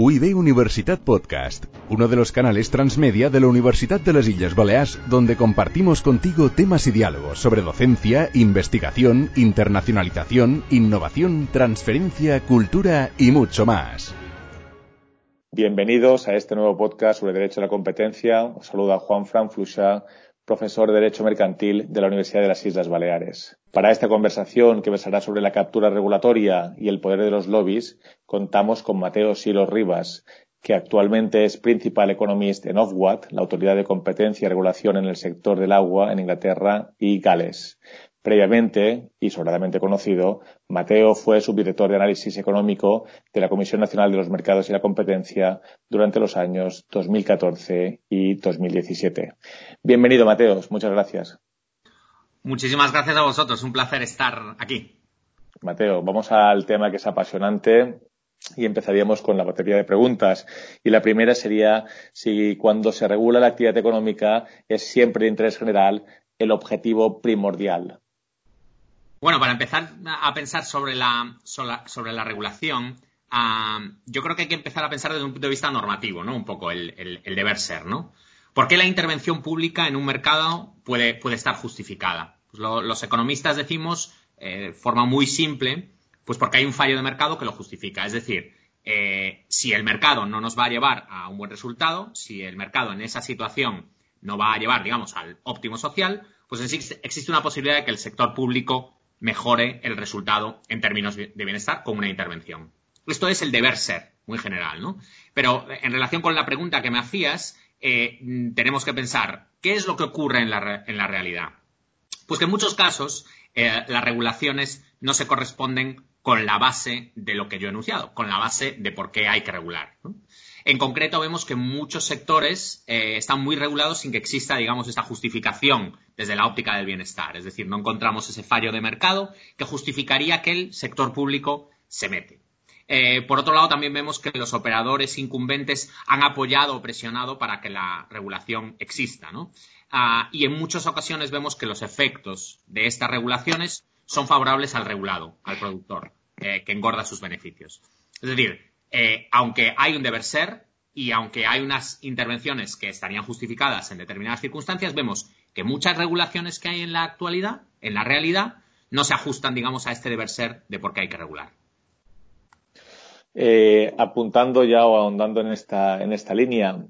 UIB Universitat Podcast, uno de los canales transmedia de la Universidad de las Islas Baleares, donde compartimos contigo temas y diálogos sobre docencia, investigación, internacionalización, innovación, transferencia, cultura y mucho más. Bienvenidos a este nuevo podcast sobre Derecho a la Competencia. Os saluda Juan Fran Fluchá, profesor de Derecho Mercantil de la Universidad de las Islas Baleares. Para esta conversación, que versará sobre la captura regulatoria y el poder de los lobbies, contamos con Mateo Silos Rivas, que actualmente es Principal Economist en Ofwat, la autoridad de competencia y regulación en el sector del agua en Inglaterra y Gales. Previamente, y sobradamente conocido, Mateo fue subdirector de análisis económico de la Comisión Nacional de los Mercados y la Competencia durante los años 2014 y 2017. Bienvenido, Mateo. Muchas gracias. Muchísimas gracias a vosotros. Un placer estar aquí. Mateo, vamos al tema que es apasionante y empezaríamos con la batería de preguntas. Y la primera sería si cuando se regula la actividad económica es siempre de interés general el objetivo primordial. Bueno, para empezar a pensar sobre la, sobre la regulación, ah, yo creo que hay que empezar a pensar desde un punto de vista normativo, ¿no? Un poco el, deber ser, ¿no? ¿Por qué la intervención pública en un mercado puede, puede estar justificada? Pues los economistas decimos, eh, de forma muy simple, pues porque hay un fallo de mercado que lo justifica. Es decir, eh, si el mercado no nos va a llevar a un buen resultado, si el mercado en esa situación no va a llevar, digamos, al óptimo social, pues existe una posibilidad de que el sector público mejore el resultado en términos de bienestar con una intervención. Esto es el deber ser, muy general, ¿no? Pero en relación con la pregunta que me hacías, eh, tenemos que pensar, ¿qué es lo que ocurre en la, en la realidad? Pues que en muchos casos eh, las regulaciones no se corresponden con la base de lo que yo he enunciado, con la base de por qué hay que regular. En concreto, vemos que muchos sectores eh, están muy regulados sin que exista, digamos, esta justificación desde la óptica del bienestar. Es decir, no encontramos ese fallo de mercado que justificaría que el sector público se mete. Eh, por otro lado, también vemos que los operadores incumbentes han apoyado o presionado para que la regulación exista. Ah, y en muchas ocasiones vemos que los efectos de estas regulaciones son favorables al regulado, al productor, eh, que engorda sus beneficios. Es decir, eh, aunque hay un deber ser y aunque hay unas intervenciones que estarían justificadas en determinadas circunstancias, vemos que muchas regulaciones que hay en la actualidad, en la realidad, no se ajustan, digamos, a este deber ser de por qué hay que regular. Eh, apuntando ya o ahondando en esta, en esta línea,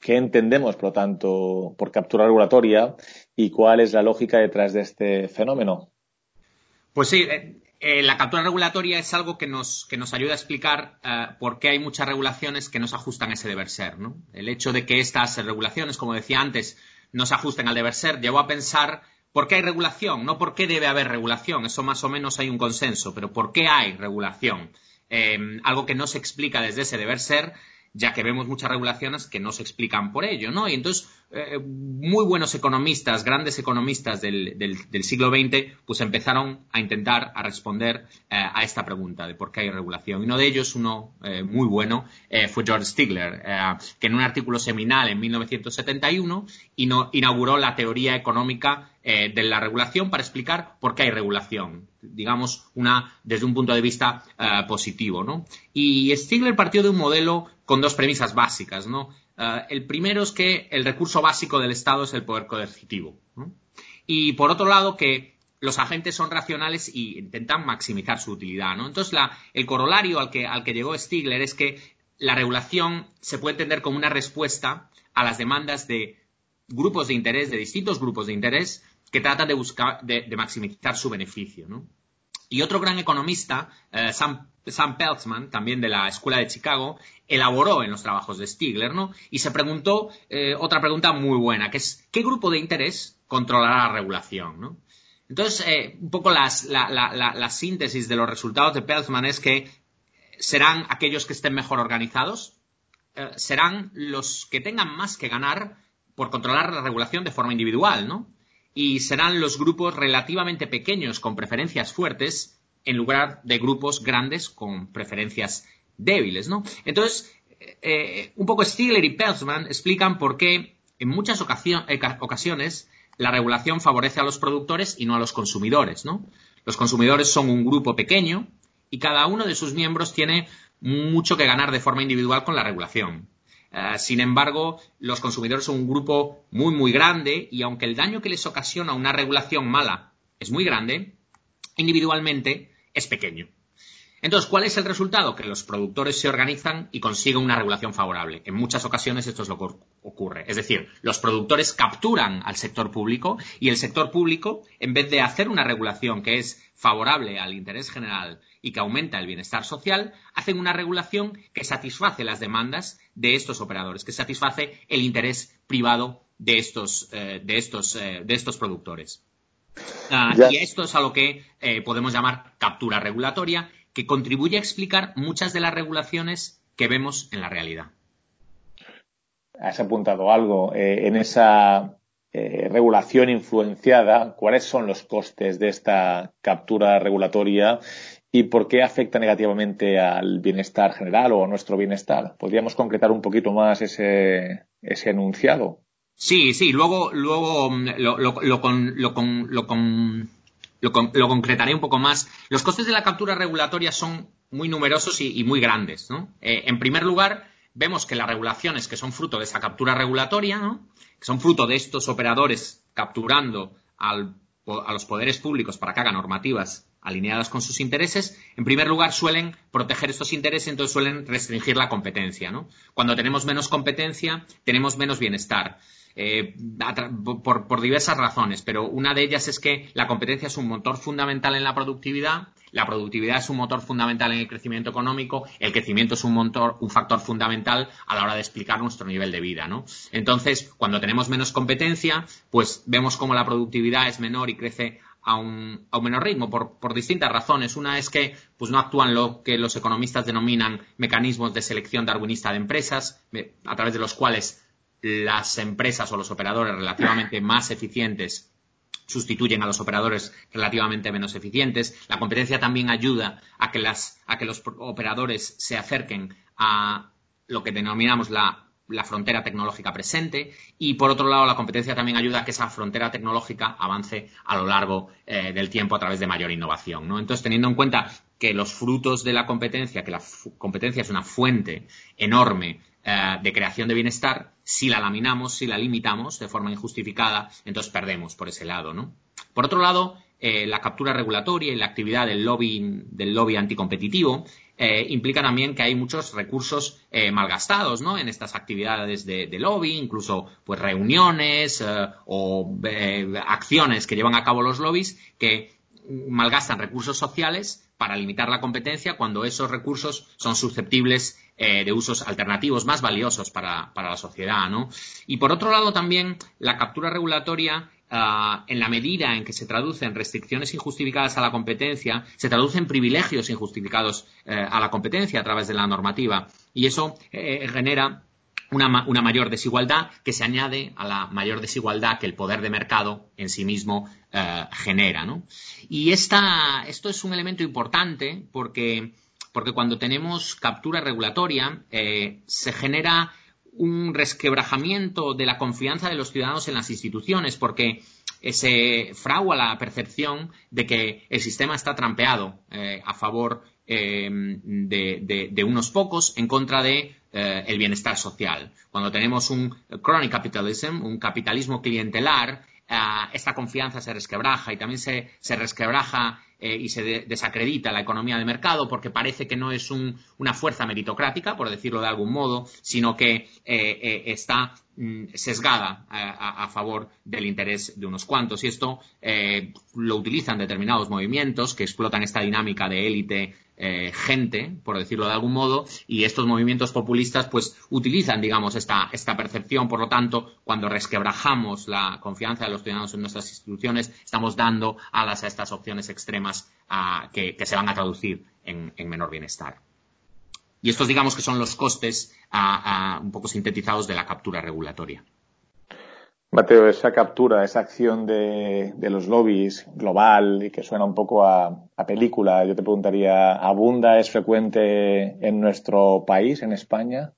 ¿qué entendemos, por lo tanto, por captura regulatoria y cuál es la lógica detrás de este fenómeno? Pues sí, eh, eh, la captura regulatoria es algo que nos, que nos ayuda a explicar eh, por qué hay muchas regulaciones que no se ajustan a ese deber ser. ¿no? El hecho de que estas regulaciones, como decía antes, no se ajusten al deber ser, llevó a pensar por qué hay regulación, no por qué debe haber regulación. Eso más o menos hay un consenso, pero por qué hay regulación. Eh, algo que no se explica desde ese deber ser ya que vemos muchas regulaciones que no se explican por ello, ¿no? Y entonces, eh, muy buenos economistas, grandes economistas del, siglo XX, pues empezaron a intentar a responder eh, a esta pregunta de por qué hay regulación. Y uno de ellos, uno eh, muy bueno, fue George Stigler, que en un artículo seminal en 1971 inauguró la teoría económica de la regulación para explicar por qué hay regulación digamos, una, desde un punto de vista positivo, ¿no? Y Stigler partió de un modelo con dos premisas básicas, ¿no? Eh, el primero es que el recurso básico del Estado es el poder coercitivo. Y por otro lado, que los agentes son racionales y intentan maximizar su utilidad. ¿no? Entonces, el corolario al que, al que llegó Stigler es que la regulación se puede entender como una respuesta a las demandas de grupos de interés, de distintos grupos de interés, que tratan de buscar, de, maximizar su beneficio. Y otro gran economista, eh, Sam Sam Peltzman, también de la Escuela de Chicago, elaboró en los trabajos de Stigler, ¿no? Y se preguntó eh, otra pregunta muy buena, que es ¿qué grupo de interés controlará la regulación? ¿no? Entonces, eh, un poco la, síntesis de los resultados de Peltzman es que serán aquellos que estén mejor organizados, serán los que tengan más que ganar por controlar la regulación de forma individual, ¿no? Y serán los grupos relativamente pequeños con preferencias fuertes en lugar de grupos grandes con preferencias débiles, ¿no? Entonces, eh, un poco Stigler y Peltzman explican por qué en muchas eh, ocasiones la regulación favorece a los productores y no a los consumidores, ¿no? Los consumidores son un grupo pequeño y cada uno de sus miembros tiene mucho que ganar de forma individual con la regulación. Eh, sin embargo, los consumidores son un grupo muy, muy grande y aunque el daño que les ocasiona una regulación mala es muy grande, individualmente es pequeño. Entonces, ¿cuál es el resultado? Que los productores se organizan y consiguen una regulación favorable. En muchas ocasiones esto es lo que ocurre. Es decir, los productores capturan al sector público y el sector público, en vez de hacer una regulación que es favorable al interés general y que aumenta el bienestar social, hacen una regulación que satisface las demandas de estos operadores, que satisface el interés privado de estos, eh, de estos, eh, de estos productores. Ah, y esto es a lo que eh, podemos llamar captura regulatoria que contribuye a explicar muchas de las regulaciones que vemos en la realidad. Has apuntado algo. Eh, en esa eh, regulación influenciada, ¿cuáles son los costes de esta captura regulatoria y por qué afecta negativamente al bienestar general o a nuestro bienestar? ¿Podríamos concretar un poquito más ese, ese enunciado? Sí, sí, luego, luego mm, lo, lo, lo, con, lo, con, lo, con, lo, concretaré un poco más. Los costes de la captura regulatoria son muy numerosos y, muy grandes. Eh, en primer lugar, vemos que las regulaciones que son fruto de esa captura regulatoria, que son fruto de estos operadores capturando a los poderes públicos para que hagan normativas alineadas con sus intereses, en primer lugar suelen proteger estos intereses, entonces suelen restringir la competencia. Cuando tenemos menos competencia, tenemos menos bienestar. Eh, por, diversas razones, pero una de ellas es que la competencia es un motor fundamental en la productividad, la productividad es un motor fundamental en el crecimiento económico, el crecimiento es un, motor, un factor fundamental a la hora de explicar nuestro nivel de vida, ¿no? Entonces, cuando tenemos menos competencia, pues vemos cómo la productividad es menor y crece a un, a un, menor ritmo por, por, distintas razones. Una es que pues, no actúan lo que los economistas denominan mecanismos de selección darwinista de empresas, a través de los cuales las empresas o los operadores relativamente más eficientes sustituyen a los operadores relativamente menos eficientes. La competencia también ayuda a que, los operadores se acerquen a lo que denominamos la, la, frontera tecnológica presente y, por otro lado, la competencia también ayuda a que esa frontera tecnológica avance a lo largo eh, del tiempo a través de mayor innovación. ¿no? Entonces, teniendo en cuenta que los frutos de la competencia, que la competencia es una fuente enorme eh, de creación de bienestar, si la laminamos, si la limitamos de forma injustificada, entonces perdemos por ese lado, ¿no? Por otro lado, eh, la captura regulatoria y la actividad del lobby, del lobby anticompetitivo eh, implica también que hay muchos recursos malgastados ¿no? en estas actividades de, de lobby, incluso pues reuniones o acciones que llevan a cabo los lobbies que malgastan recursos sociales para limitar la competencia cuando esos recursos son susceptibles eh, de usos alternativos más valiosos para, la sociedad. ¿no? Y por otro lado también la captura regulatoria ah, en la medida en que se traducen restricciones injustificadas a la competencia, se traducen privilegios injustificados eh, a la competencia a través de la normativa. Y eso eh, genera una, mayor desigualdad que se añade a la mayor desigualdad que el poder de mercado en sí mismo genera. ¿no? Y esta, esto es un elemento importante porque porque cuando tenemos captura regulatoria eh, se genera un resquebrajamiento de la confianza de los ciudadanos en las instituciones, porque se fragua la percepción de que el sistema está trampeado eh, a favor eh, de, unos pocos en contra de el bienestar social. Cuando tenemos un chronic capitalism, un capitalismo clientelar, esta confianza se resquebraja y también se, se resquebraja eh, y se desacredita la economía de mercado porque parece que no es una fuerza meritocrática, por decirlo de algún modo, sino que eh, eh, está mm, sesgada a, favor del interés de unos cuantos. Y esto lo utilizan determinados movimientos que explotan esta dinámica de élite eh, gente, por decirlo de algún modo, y estos movimientos populistas pues utilizan, digamos, esta, esta percepción. Por lo tanto, cuando resquebrajamos la confianza de los ciudadanos en nuestras instituciones, estamos dando alas a estas opciones extremas que, se van a traducir en, menor bienestar. Y estos, digamos, que son los costes un poco sintetizados de la captura regulatoria. Mateo, esa captura, esa acción de, los lobbies global y que suena un poco a, película, yo te preguntaría, ¿abunda, es frecuente en nuestro país, en España?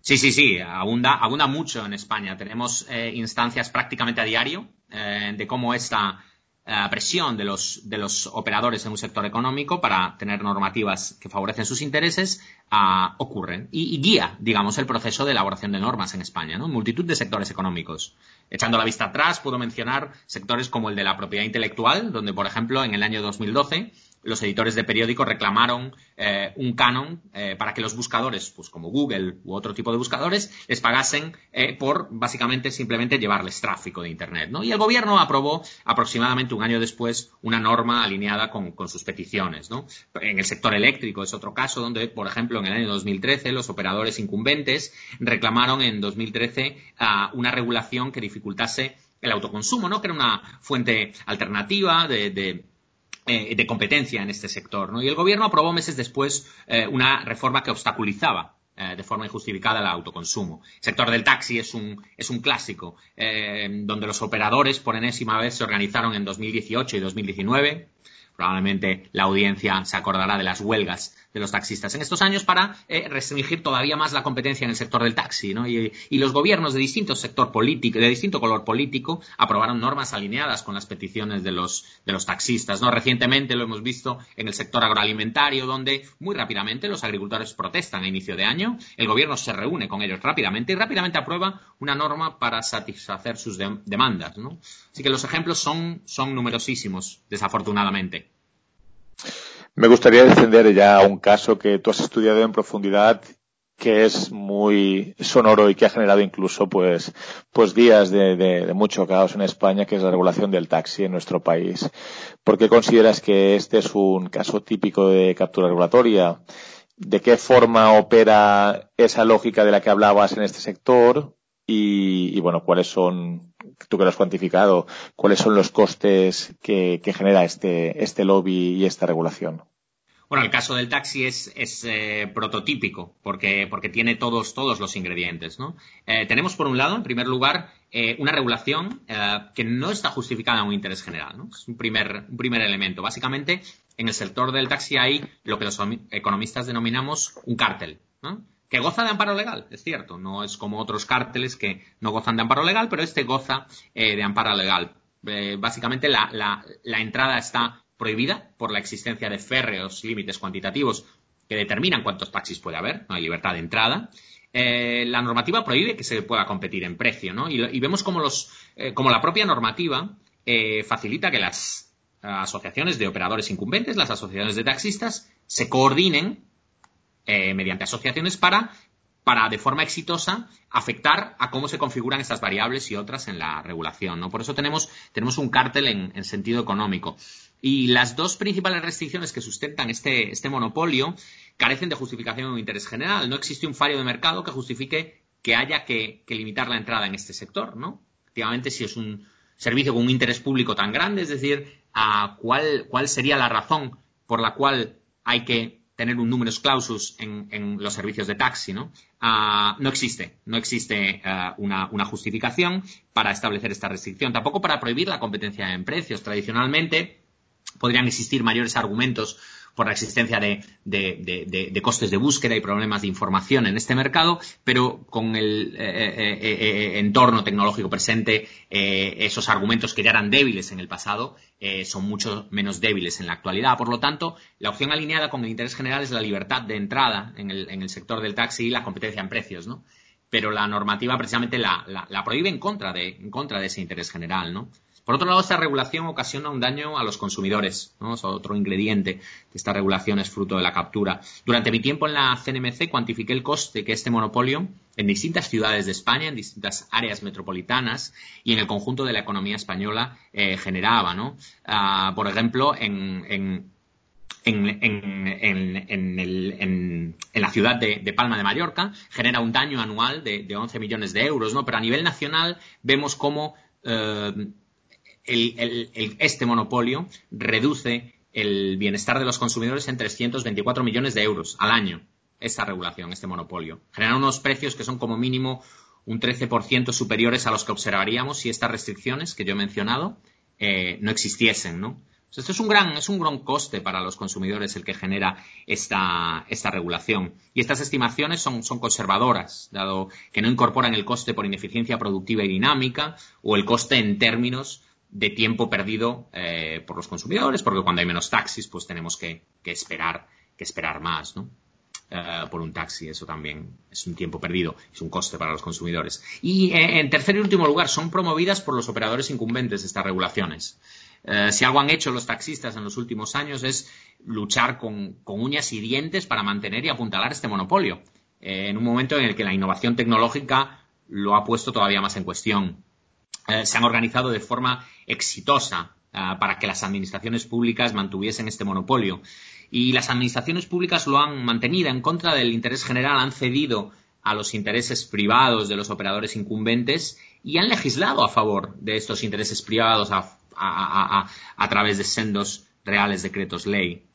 Sí, sí, sí, abunda, abunda mucho en España. Tenemos eh, instancias prácticamente a diario eh, de cómo esta presión de los, de los operadores en un sector económico para tener normativas que favorecen sus intereses uh, ocurren y, y, guía, digamos, el proceso de elaboración de normas en España, ¿no? Multitud de sectores económicos. Echando la vista atrás, puedo mencionar sectores como el de la propiedad intelectual, donde, por ejemplo, en el año 2012 los editores de periódicos reclamaron eh, un canon eh, para que los buscadores, pues como Google u otro tipo de buscadores, les pagasen eh, por básicamente simplemente llevarles tráfico de Internet. ¿no? Y el gobierno aprobó aproximadamente un año después una norma alineada con, sus peticiones. En el sector eléctrico es otro caso donde, por ejemplo, en el año 2013 los operadores incumbentes reclamaron en 2013 uh, una regulación que dificultase el autoconsumo, ¿no? que era una fuente alternativa de eh, de competencia en este sector. ¿no? Y el gobierno aprobó meses después eh, una reforma que obstaculizaba eh, de forma injustificada el autoconsumo. El sector del taxi es un, es un clásico, donde los operadores por enésima vez se organizaron en 2018 y 2019 probablemente la audiencia se acordará de las huelgas de los taxistas en estos años para eh, restringir todavía más la competencia en el sector del taxi. ¿no? Y, los gobiernos de distinto sector político, de distinto color político, aprobaron normas alineadas con las peticiones de los, de los taxistas. ¿no? Recientemente lo hemos visto en el sector agroalimentario, donde muy rápidamente los agricultores protestan a inicio de año, el gobierno se reúne con ellos rápidamente y rápidamente aprueba una norma para satisfacer sus de demandas. ¿no? Así que los ejemplos son, son numerosísimos, desafortunadamente. Me gustaría defender ya un caso que tú has estudiado en profundidad que es muy sonoro y que ha generado incluso pues pues días de, de, de, mucho caos en España que es la regulación del taxi en nuestro país ¿por qué consideras que este es un caso típico de captura regulatoria? ¿de qué forma opera esa lógica de la que hablabas en este sector? Y, bueno cuáles son tú que lo has cuantificado, cuáles son los costes que, genera este, este lobby y esta regulación. Bueno, el caso del taxi es, es eh, prototípico porque, porque, tiene todos, todos los ingredientes. ¿no? Eh, tenemos, por un lado, en primer lugar, eh, una regulación que no está justificada en un interés general. ¿no? Es un primer, un primer elemento. Básicamente, en el sector del taxi hay lo que los economistas denominamos un cártel. Que goza de amparo legal, es cierto, no es como otros cárteles que no gozan de amparo legal, pero este goza eh, de amparo legal. Eh, básicamente la, la, entrada está prohibida por la existencia de férreos límites cuantitativos que determinan cuántos taxis puede haber, no hay libertad de entrada. Eh, la normativa prohíbe que se pueda competir en precio, ¿no? Y, vemos como, los, como la propia normativa facilita que las asociaciones de operadores incumbentes, las asociaciones de taxistas, se coordinen eh, mediante asociaciones para, para, de forma exitosa, afectar a cómo se configuran estas variables y otras en la regulación. ¿no? Por eso tenemos, tenemos un cártel en, en, sentido económico. Y las dos principales restricciones que sustentan este, este monopolio carecen de justificación o interés general. No existe un fallo de mercado que justifique que haya que, que limitar la entrada en este sector. ¿no? Efectivamente, si es un servicio con un interés público tan grande, es decir, a cuál, cuál sería la razón por la cual hay que tener un numerus clausus en, en los servicios de taxi, ¿no? Uh, no existe, no existe uh, una, una, justificación para establecer esta restricción, tampoco para prohibir la competencia en precios. Tradicionalmente podrían existir mayores argumentos por la existencia de, costes de búsqueda y problemas de información en este mercado, pero con el eh, eh, eh, entorno tecnológico presente, esos argumentos que ya eran débiles en el pasado son mucho menos débiles en la actualidad. Por lo tanto, la opción alineada con el interés general es la libertad de entrada en el, sector del taxi y la competencia en precios, ¿no? Pero la normativa precisamente la, la prohíbe en contra, de, en contra de ese interés general, ¿no? Por otro lado, esta regulación ocasiona un daño a los consumidores. ¿no? Es otro ingrediente de esta regulación es fruto de la captura. Durante mi tiempo en la CNMC cuantifiqué el coste que este monopolio en distintas ciudades de España, en distintas áreas metropolitanas y en el conjunto de la economía española eh, generaba. ¿no? Uh, por ejemplo, en, en en, en, en, en, la ciudad de, de, Palma de Mallorca, genera un daño anual de, de 11 millones de euros, ¿no? Pero a nivel nacional vemos cómo eh, el, el, este monopolio reduce el bienestar de los consumidores en 324 millones de euros al año. Esta regulación, este monopolio. Genera unos precios que son como mínimo un 13% superiores a los que observaríamos si estas restricciones que yo he mencionado eh, no existiesen, ¿no? Esto es un gran, es un gran coste para los consumidores el que genera esta, esta regulación. Y estas estimaciones son, son, conservadoras, dado que no incorporan el coste por ineficiencia productiva y dinámica o el coste en términos de tiempo perdido eh, por los consumidores, porque cuando hay menos taxis, pues tenemos que, esperar, que esperar más, ¿no? Eh, por un taxi, eso también es un tiempo perdido, es un coste para los consumidores. Y eh, en tercer y último lugar, son promovidas por los operadores incumbentes estas regulaciones. si algo han hecho los taxistas en los últimos años es luchar con, con uñas y dientes para mantener y apuntalar este monopolio, en un momento en el que la innovación tecnológica lo ha puesto todavía más en cuestión. Eh, se han organizado de forma exitosa eh, para que las administraciones públicas mantuviesen este monopolio. Y las administraciones públicas lo han mantenido en contra del interés general, han cedido a los intereses privados de los operadores incumbentes y han legislado a favor de estos intereses privados a, través de sendos reales decretos ley.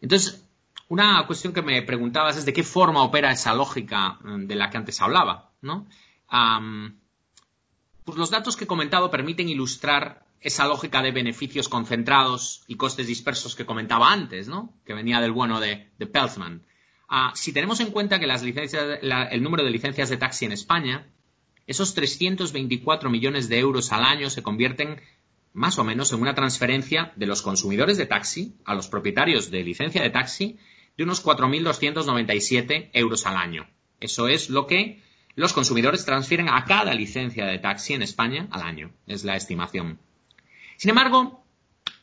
Entonces, una cuestión que me preguntabas es de qué forma opera esa lógica mm, de la que antes hablaba, ¿no? Pues los datos que he comentado permiten ilustrar esa lógica de beneficios concentrados y costes dispersos que comentaba antes, ¿no? Que venía del bueno de, Peltzman. Ah, si tenemos en cuenta que las licencias, el número de licencias de taxi en España, esos 324 millones de euros al año se convierten más o menos en una transferencia de los consumidores de taxi a los propietarios de licencia de taxi de unos 4.297 euros al año. Eso es lo que los consumidores transfieren a cada licencia de taxi en España al año. Es la estimación. Sin embargo,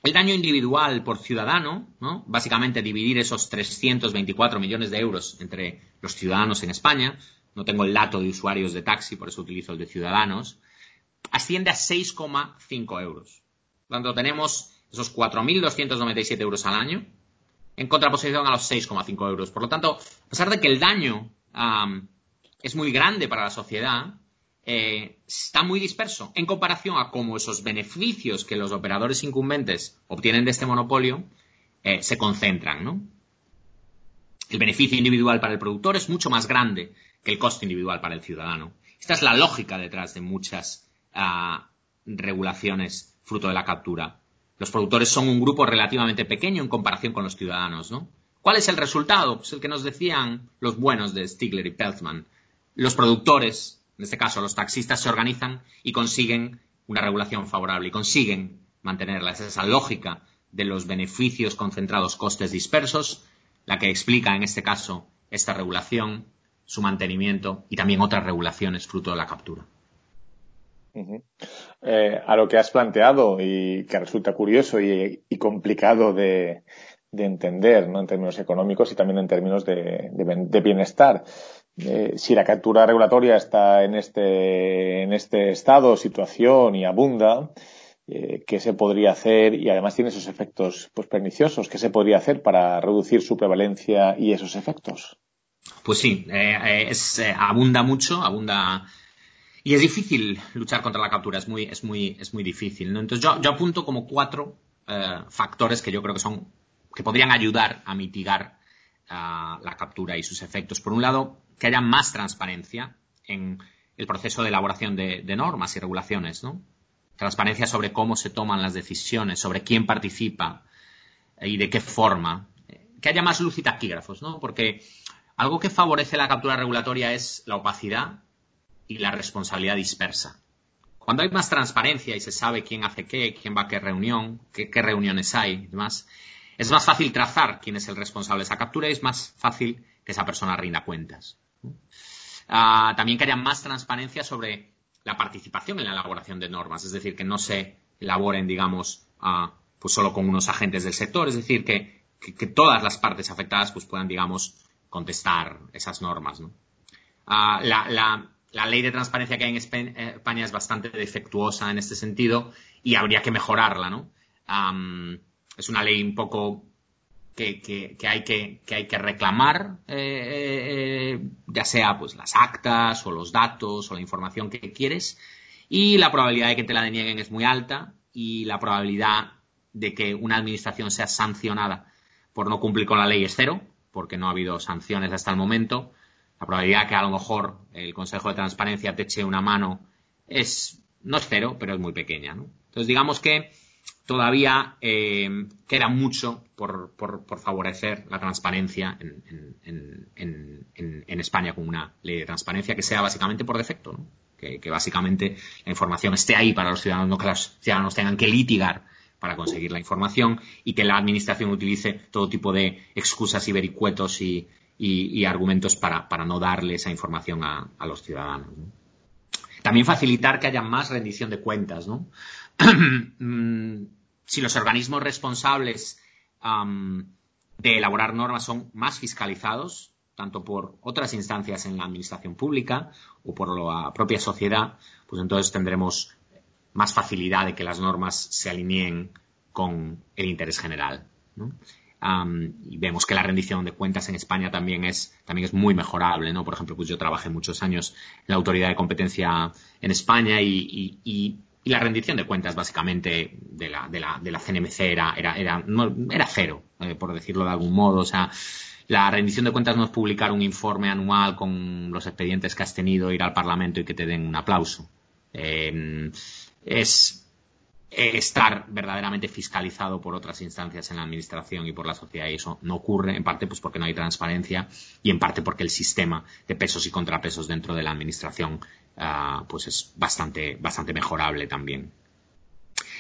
el daño individual por ciudadano, ¿no? básicamente dividir esos 324 millones de euros entre los ciudadanos en España, no tengo el dato de usuarios de taxi, por eso utilizo el de ciudadanos, asciende a 6,5 euros. Por tanto, tenemos esos 4.297 euros al año en contraposición a los 6,5 euros. Por lo tanto, a pesar de que el daño es muy grande para la sociedad, eh, está muy disperso en comparación a cómo esos beneficios que los operadores incumbentes obtienen de este monopolio eh, se concentran, ¿no? El beneficio individual para el productor es mucho más grande que el coste individual para el ciudadano. Esta es la lógica detrás de muchas ah, regulaciones fruto de la captura. Los productores son un grupo relativamente pequeño en comparación con los ciudadanos, ¿no? ¿Cuál es el resultado? Pues el que nos decían los buenos de Stigler y Peltzman los productores, en este caso los taxistas, se organizan y consiguen una regulación favorable y consiguen mantenerla. Es esa lógica de los beneficios concentrados costes dispersos la que explica en este caso esta regulación, su mantenimiento y también otras regulaciones fruto de la captura. Eh, a lo que has planteado y que resulta curioso y, complicado de, entender ¿no? en términos económicos y también en términos de bienestar. Eh, si la captura regulatoria está en este, en este estado, situación y abunda, eh, qué se podría hacer y además tiene esos efectos pues, perniciosos, qué se podría hacer para reducir su prevalencia y esos efectos. Pues sí, eh, abunda mucho, abunda y es difícil luchar contra la captura, es muy, es muy, es muy difícil. Entonces yo, apunto como cuatro factores que yo creo que son que podrían ayudar a mitigar la captura y sus efectos. Por un lado, que haya más transparencia en el proceso de elaboración de, normas y regulaciones, ¿no? Transparencia sobre cómo se toman las decisiones, sobre quién participa y de qué forma. Que haya más luz y taquígrafos, ¿no? Porque algo que favorece la captura regulatoria es la opacidad y la responsabilidad dispersa. Cuando hay más transparencia y se sabe quién hace qué, quién va a qué reunión, qué, qué reuniones hay y demás, es más fácil trazar quién es el responsable de esa captura y es más fácil que esa persona rinda cuentas. Ah, también que haya más transparencia sobre la participación en la elaboración de normas, es decir, que no se elaboren, digamos, ah, pues solo con unos agentes del sector, es decir, que, todas las partes afectadas pues puedan, digamos, contestar esas normas. Ah, la, ley de transparencia que hay en eh, España es bastante defectuosa en este sentido y habría que mejorarla, ¿no? Es una ley un poco que, hay, que, hay que reclamar, eh, eh, ya sea pues las actas o los datos o la información que quieres, y la probabilidad de que te la denieguen es muy alta y la probabilidad de que una administración sea sancionada por no cumplir con la ley es cero, porque no ha habido sanciones hasta el momento. La probabilidad que a lo mejor el Consejo de Transparencia te eche una mano es no es cero, pero es muy pequeña. Entonces digamos que todavía eh, queda mucho por, favorecer la transparencia en, España con una ley de transparencia que sea básicamente por defecto, que, básicamente la información esté ahí para los ciudadanos, no que los ciudadanos tengan que litigar para conseguir la información y que la administración utilice todo tipo de excusas y vericuetos y, argumentos para, no darle esa información a, los ciudadanos. También facilitar que haya más rendición de cuentas, ¿no? Mm, si los organismos responsables de elaborar normas son más fiscalizados, tanto por otras instancias en la administración pública o por la propia sociedad, pues entonces tendremos más facilidad de que las normas se alineen con el interés general. y vemos que la rendición de cuentas en España también es, también es muy mejorable, ¿no? Por ejemplo, pues yo trabajé muchos años en la autoridad de competencia en España y, la rendición de cuentas básicamente de la, de la, de la CNMC era, era, era, cero, eh, por decirlo de algún modo. O sea, la rendición de cuentas no es publicar un informe anual con los expedientes que has tenido, ir al Parlamento y que te den un aplauso. Eh, es estar verdaderamente fiscalizado por otras instancias en la administración y por la sociedad y eso no ocurre en parte pues porque no hay transparencia y en parte porque el sistema de pesos y contrapesos dentro de la administración ah, pues es bastante bastante mejorable también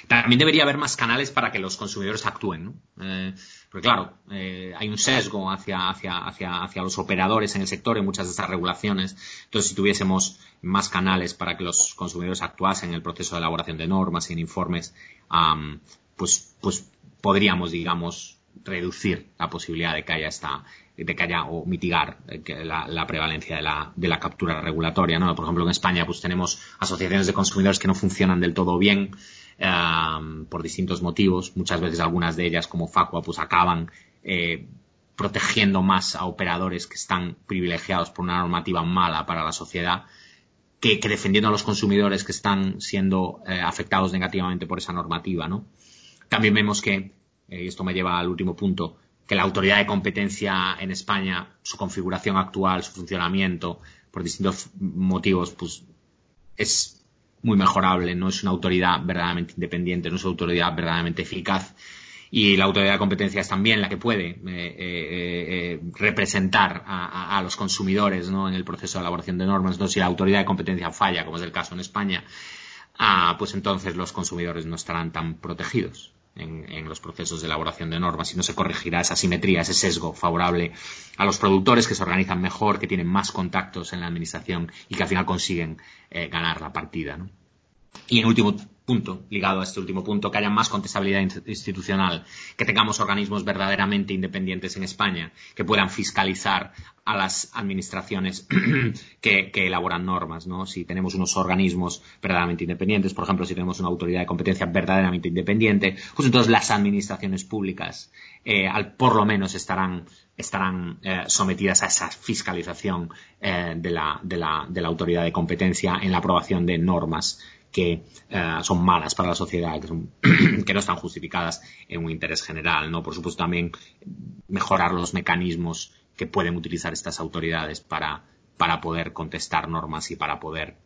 también debería haber más canales para que los consumidores actúen, ¿no? Eh, porque claro, eh, hay un sesgo hacia, hacia, hacia, hacia los operadores en el sector en muchas de estas regulaciones. Entonces, si tuviésemos más canales para que los consumidores actuasen en el proceso de elaboración de normas y en informes, pues, pues podríamos, digamos, reducir la posibilidad de que haya esta, de que haya o mitigar eh, la, prevalencia de la, de la captura regulatoria, ¿no? Por ejemplo, en España, pues tenemos asociaciones de consumidores que no funcionan del todo bien por distintos motivos. Muchas veces algunas de ellas, como Facua, pues acaban eh, protegiendo más a operadores que están privilegiados por una normativa mala para la sociedad que, defendiendo a los consumidores que están siendo eh, afectados negativamente por esa normativa, ¿no? También vemos que, eh, y esto me lleva al último punto, que la autoridad de competencia en España, su configuración actual, su funcionamiento, por distintos motivos, pues es muy mejorable, no es una autoridad verdaderamente independiente, no es una autoridad verdaderamente eficaz. Y la autoridad de competencia es también la que puede eh, eh, eh, representar a, los consumidores ¿no? en el proceso de elaboración de normas. Entonces, si la autoridad de competencia falla, como es el caso en España, ah, pues entonces los consumidores no estarán tan protegidos. En, en, los procesos de elaboración de normas y no se corregirá esa simetría, ese sesgo favorable a los productores que se organizan mejor, que tienen más contactos en la administración y que al final consiguen eh, ganar la partida. ¿no? Y en último punto, ligado a este último punto, que haya más contestabilidad institucional, que tengamos organismos verdaderamente independientes en España, que puedan fiscalizar a las administraciones que, elaboran normas, ¿no? Si tenemos unos organismos verdaderamente independientes, por ejemplo, si tenemos una autoridad de competencia verdaderamente independiente, pues entonces las administraciones públicas, eh, por lo menos estarán eh, sometidas a esa fiscalización eh, de la autoridad de competencia en la aprobación de normas que eh, son malas para la sociedad, que, no están justificadas en un interés general, ¿no? Por supuesto, también mejorar los mecanismos que pueden utilizar estas autoridades para, para poder contestar normas y para poder,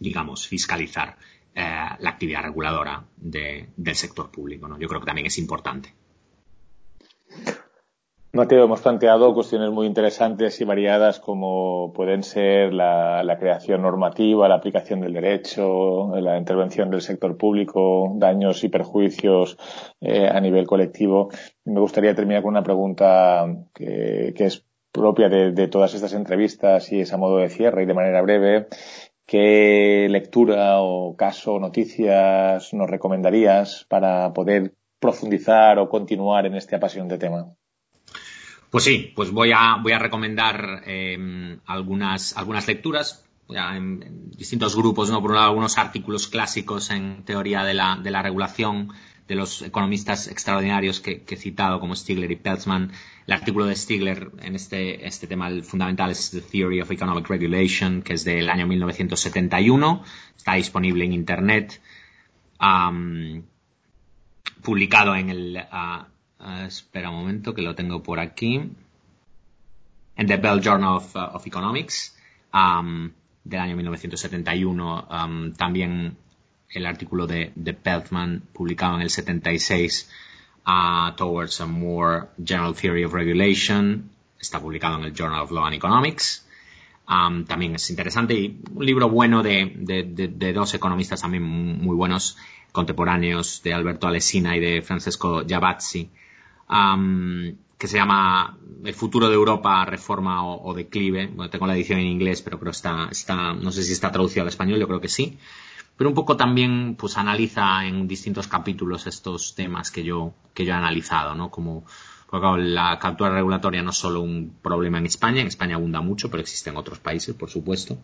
digamos, fiscalizar eh, la actividad reguladora del sector público, ¿no? Yo creo que también es importante. Mateo, hemos planteado cuestiones muy interesantes y variadas como pueden ser la, creación normativa, la aplicación del derecho, la intervención del sector público, daños y perjuicios eh, a nivel colectivo. Me gustaría terminar con una pregunta que, es propia de, todas estas entrevistas y es a modo de cierre y de manera breve. ¿Qué lectura o caso o noticias nos recomendarías para poder profundizar o continuar en este apasionante tema? Pues sí, pues voy a, voy a recomendar em, algunas, algunas lecturas en, distintos grupos, ¿no? Por un lado, algunos artículos clásicos en teoría de la, de la regulación de los economistas extraordinarios que, he citado, como Stigler y Peltzman. El artículo de Stigler en este, este tema fundamental es The Theory of Economic Regulation, que es del año 1971. Está disponible en Internet. publicado en el uh, Ah, espera un momento que lo tengo por aquí. En The Bell Journal of, uh, Economics del año 1971. también el artículo de, de Peltman publicado en el 76 uh, Towards a More General Theory of Regulation. Está publicado en el Journal of Law and Economics. también es interesante y un libro bueno de, dos economistas también muy buenos contemporáneos de Alberto Alesina y de Francesco Giavazzi que se llama El futuro de Europa, reforma o, declive. Bueno, tengo la edición en inglés, pero creo está, está, no sé si está traducido al español, yo creo que sí. Pero un poco también, pues analiza en distintos capítulos estos temas que yo, que yo he analizado, ¿no? Como, la captura regulatoria no es solo un problema en España, en España abunda mucho, pero existe en otros países, por supuesto.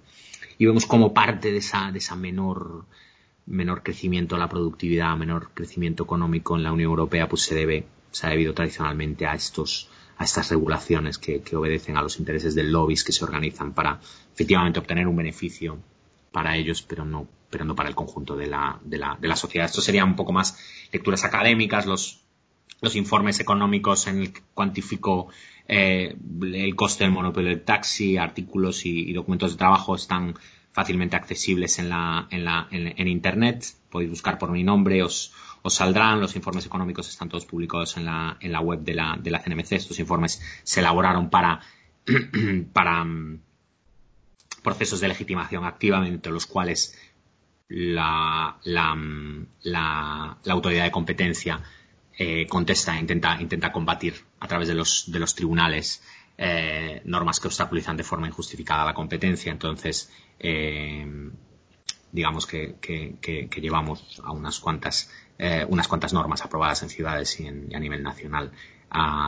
Y vemos como parte de esa, de esa menor, menor crecimiento de la productividad, menor crecimiento económico en la Unión Europea, pues se debe se ha debido tradicionalmente a estos a estas regulaciones que, obedecen a los intereses del lobbies que se organizan para efectivamente obtener un beneficio para ellos, pero no, pero no para el conjunto de la, de la, de la sociedad. Esto sería un poco más lecturas académicas, los, los informes económicos en el que cuantifico eh, el coste del monopolio del taxi, artículos y, documentos de trabajo están fácilmente accesibles en, la, en, la, en Internet. Podéis buscar por mi nombre, os, os saldrán, los informes económicos están todos publicados en la, en la web de la, de la CNMC. Estos informes se elaboraron para, para mm, procesos de legitimación activa, entre los cuales la, la, mm, la, autoridad de competencia eh, contesta, intenta, intenta combatir a través de los, de los tribunales eh, normas que obstaculizan de forma injustificada la competencia. Entonces, eh, digamos que, llevamos a unas cuantas, eh, unas cuantas normas aprobadas en ciudades y, a nivel nacional.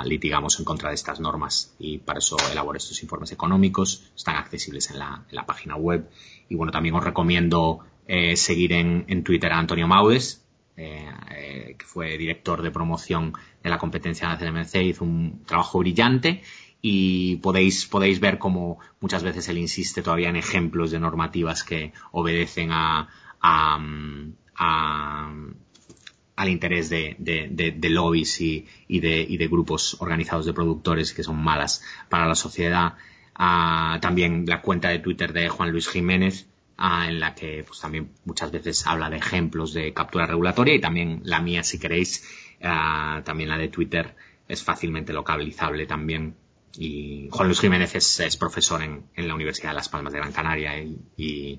litigamos en contra de estas normas y para eso elaboro estos informes económicos. Están accesibles en la, página web. Y bueno, también os recomiendo eh, seguir en, Twitter a Antonio Maudes, eh, que fue director de promoción de la competencia de la CNMC, hizo un trabajo brillante y podéis, podéis ver cómo muchas veces él insiste todavía en ejemplos de normativas que obedecen a, al interés de, de, lobbies y, y, y, de, grupos organizados de productores que son malas para la sociedad. Ah, también la cuenta de Twitter de Juan Luis Jiménez, ah, en la que pues, también muchas veces habla de ejemplos de captura regulatoria y también la mía, si queréis, ah, también la de Twitter es fácilmente localizable también y Juan Luis Jiménez es, profesor en, la Universidad de Las Palmas de Gran Canaria y,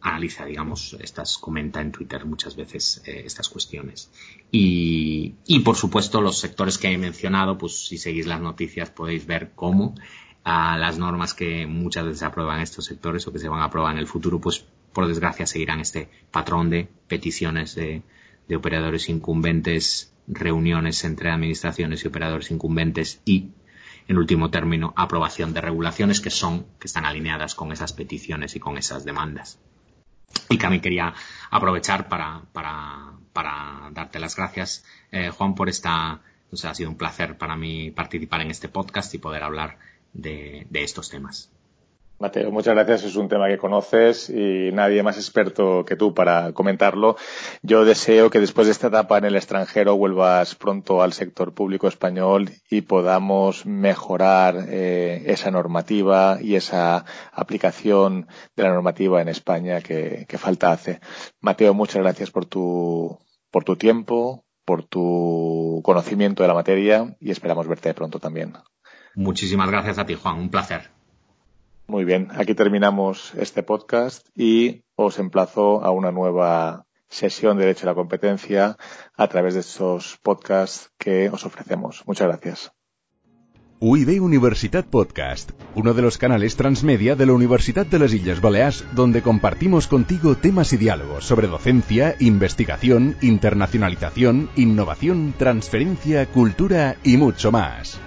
analiza, digamos, estas, comenta en Twitter muchas veces eh, estas cuestiones. Y, por supuesto, los sectores que he mencionado, pues si seguís las noticias podéis ver cómo a las normas que muchas veces aprueban estos sectores o que se van a aprobar en el futuro, pues por desgracia seguirán este patrón de peticiones de, de operadores incumbentes, reuniones entre administraciones y operadores incumbentes y en último término, aprobación de regulaciones que son, que están alineadas con esas peticiones y con esas demandas. Y también quería aprovechar para, para, darte las gracias, eh, Juan, por esta, o ha sido un placer para mí participar en este podcast y poder hablar de, de estos temas. Mateo, muchas gracias. Es un tema que conoces y nadie más experto que tú para comentarlo. Yo deseo que después de esta etapa en el extranjero vuelvas pronto al sector público español y podamos mejorar eh, esa normativa y esa aplicación de la normativa en España que, que falta hace. Mateo, muchas gracias por tu, por tu tiempo, por tu conocimiento de la materia y esperamos verte pronto también. Muchísimas gracias a ti, Juan. Un placer. Muy bien, aquí terminamos este podcast y os emplazo a una nueva sesión de Derecho a la Competencia a través de estos podcasts que os ofrecemos. Muchas gracias. UIB Universitat Podcast, uno de los canales transmedia de la Universidad de las Islas Baleares, donde compartimos contigo temas y diálogos sobre docencia, investigación, internacionalización, innovación, transferencia, cultura y mucho más.